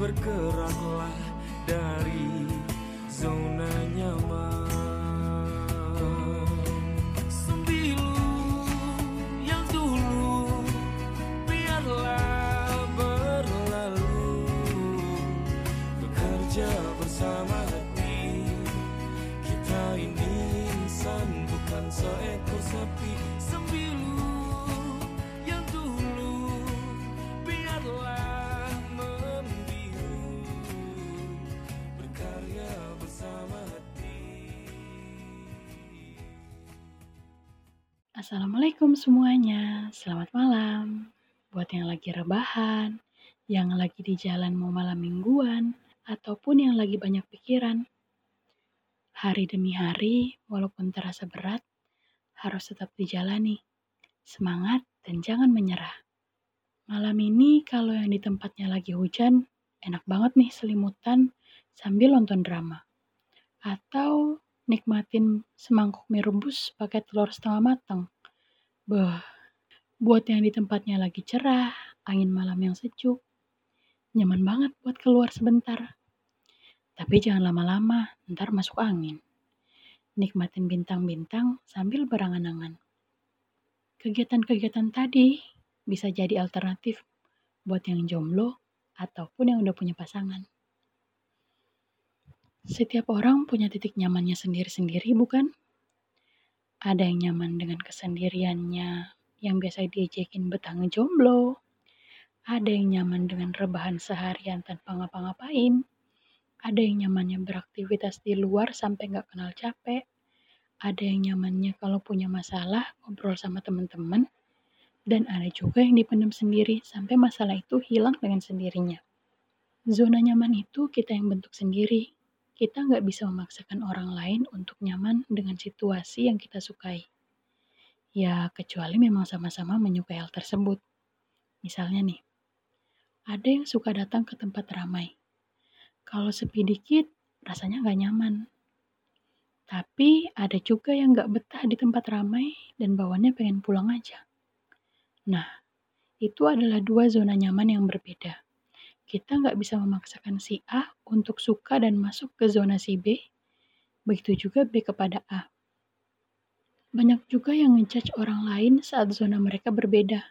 Bergeraklah dari zona nyaman. Sembilu yang dulu biarlah berlalu. Bekerja bersama hati Kita ini insan bukan seekor sapi Sembilu Assalamualaikum semuanya, selamat malam. Buat yang lagi rebahan, yang lagi di jalan mau malam mingguan, ataupun yang lagi banyak pikiran. Hari demi hari, walaupun terasa berat, harus tetap dijalani. Semangat dan jangan menyerah. Malam ini kalau yang di tempatnya lagi hujan, enak banget nih selimutan sambil nonton drama. Atau nikmatin semangkuk mie rebus pakai telur setengah matang. Buat yang di tempatnya lagi cerah, angin malam yang sejuk, nyaman banget buat keluar sebentar. Tapi jangan lama-lama, ntar masuk angin. Nikmatin bintang-bintang sambil berangan-angan. Kegiatan-kegiatan tadi bisa jadi alternatif buat yang jomblo ataupun yang udah punya pasangan. Setiap orang punya titik nyamannya sendiri-sendiri, bukan? Ada yang nyaman dengan kesendiriannya, yang biasa diajakin betah ngejomblo. Ada yang nyaman dengan rebahan seharian tanpa ngapa-ngapain. Ada yang nyamannya beraktivitas di luar sampai nggak kenal capek. Ada yang nyamannya kalau punya masalah ngobrol sama teman-teman. Dan ada juga yang dipendam sendiri sampai masalah itu hilang dengan sendirinya. Zona nyaman itu kita yang bentuk sendiri. Kita nggak bisa memaksakan orang lain untuk nyaman dengan situasi yang kita sukai. Ya, kecuali memang sama-sama menyukai hal tersebut. Misalnya nih, ada yang suka datang ke tempat ramai. Kalau sepi dikit, rasanya nggak nyaman. Tapi ada juga yang nggak betah di tempat ramai dan bawaannya pengen pulang aja. Nah, itu adalah dua zona nyaman yang berbeda. Kita nggak bisa memaksakan si A untuk suka dan masuk ke zona si B, begitu juga B kepada A. Banyak juga yang ngejudge orang lain saat zona mereka berbeda.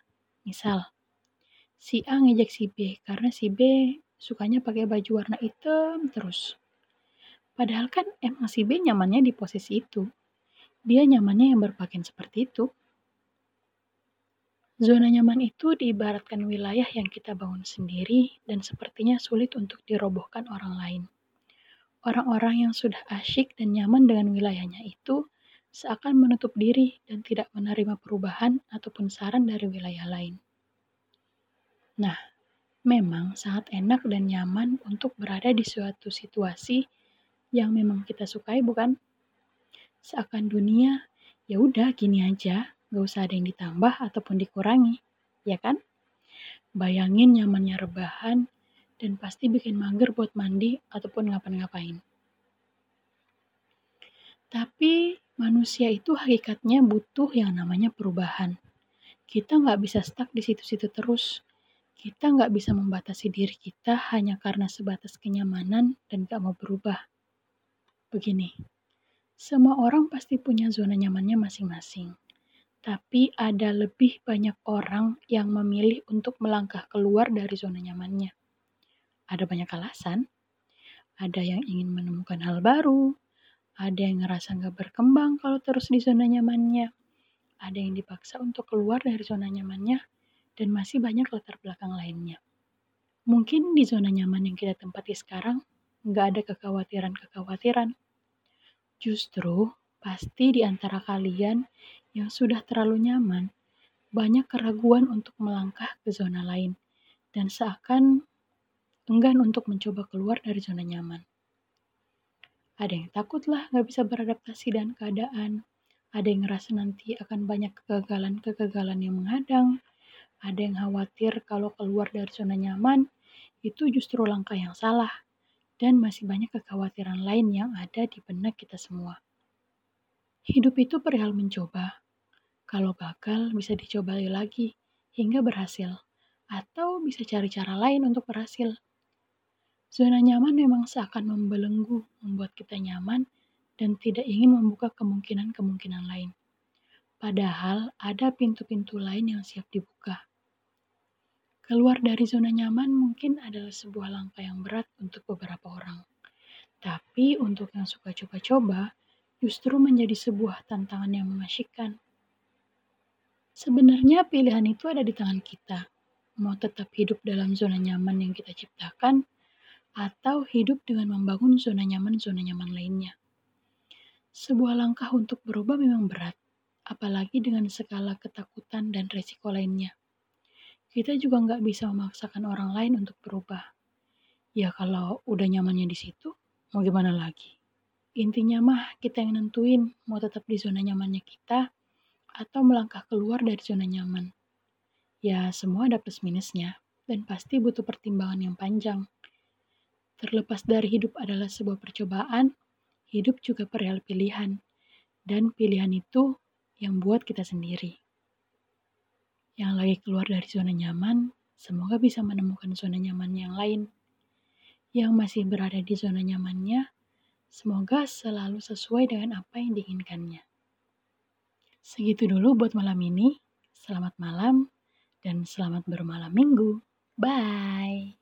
Misal, si A ngejek si B karena si B sukanya pakai baju warna hitam terus. Padahal kan emang si B nyamannya di posisi itu. Dia nyamannya yang berpakaian seperti itu. Zona nyaman itu diibaratkan wilayah yang kita bangun sendiri dan sepertinya sulit untuk dirobohkan orang lain. Orang-orang yang sudah asyik dan nyaman dengan wilayahnya itu seakan menutup diri dan tidak menerima perubahan ataupun saran dari wilayah lain. Nah, memang sangat enak dan nyaman untuk berada di suatu situasi yang memang kita sukai, bukan? Seakan dunia, ya udah gini aja, gak usah ada yang ditambah ataupun dikurangi, ya kan? Bayangin nyamannya rebahan dan pasti bikin mager buat mandi ataupun ngapain-ngapain. Tapi manusia itu hakikatnya butuh yang namanya perubahan. Kita nggak bisa stuck di situ-situ terus. Kita nggak bisa membatasi diri kita hanya karena sebatas kenyamanan dan gak mau berubah. Begini, semua orang pasti punya zona nyamannya masing-masing. Tapi ada lebih banyak orang yang memilih untuk melangkah keluar dari zona nyamannya. Ada banyak alasan. Ada yang ingin menemukan hal baru, ada yang ngerasa nggak berkembang kalau terus di zona nyamannya. Ada yang dipaksa untuk keluar dari zona nyamannya, dan masih banyak latar belakang lainnya. Mungkin di zona nyaman yang kita tempati sekarang, nggak ada kekhawatiran-kekhawatiran. Justru, pasti di antara kalian yang sudah terlalu nyaman, banyak keraguan untuk melangkah ke zona lain, dan seakan enggan untuk mencoba keluar dari zona nyaman. Ada yang takut lah nggak bisa beradaptasi dengan keadaan. Ada yang ngerasa nanti akan banyak kegagalan-kegagalan yang menghadang. Ada yang khawatir kalau keluar dari zona nyaman, itu justru langkah yang salah. Dan masih banyak kekhawatiran lain yang ada di benak kita semua. Hidup itu perihal mencoba. Kalau gagal, bisa dicoba lagi hingga berhasil, atau bisa cari cara lain untuk berhasil. Zona nyaman memang seakan membelenggu, membuat kita nyaman dan tidak ingin membuka kemungkinan-kemungkinan lain. Padahal ada pintu-pintu lain yang siap dibuka. Keluar dari zona nyaman mungkin adalah sebuah langkah yang berat untuk beberapa orang. Tapi untuk yang suka coba-coba, justru menjadi sebuah tantangan yang mengasyikkan. Sebenarnya pilihan itu ada di tangan kita. Mau tetap hidup dalam zona nyaman yang kita ciptakan, atau hidup dengan membangun zona nyaman-zona nyaman lainnya. Sebuah langkah untuk berubah memang berat, apalagi dengan skala ketakutan dan resiko lainnya. Kita juga nggak bisa memaksakan orang lain untuk berubah. Ya kalau udah nyamannya di situ, mau gimana lagi? Intinya mah kita yang nentuin mau tetap di zona nyamannya kita atau melangkah keluar dari zona nyaman. Ya semua ada plus minusnya dan pasti butuh pertimbangan yang panjang. Terlepas dari hidup adalah sebuah percobaan, hidup juga perihal pilihan. Dan pilihan itu yang buat kita sendiri. Yang lagi keluar dari zona nyaman, semoga bisa menemukan zona nyaman yang lain. Yang masih berada di zona nyamannya, semoga selalu sesuai dengan apa yang diinginkannya. Segitu dulu buat malam ini. Selamat malam dan selamat bermalam minggu. Bye.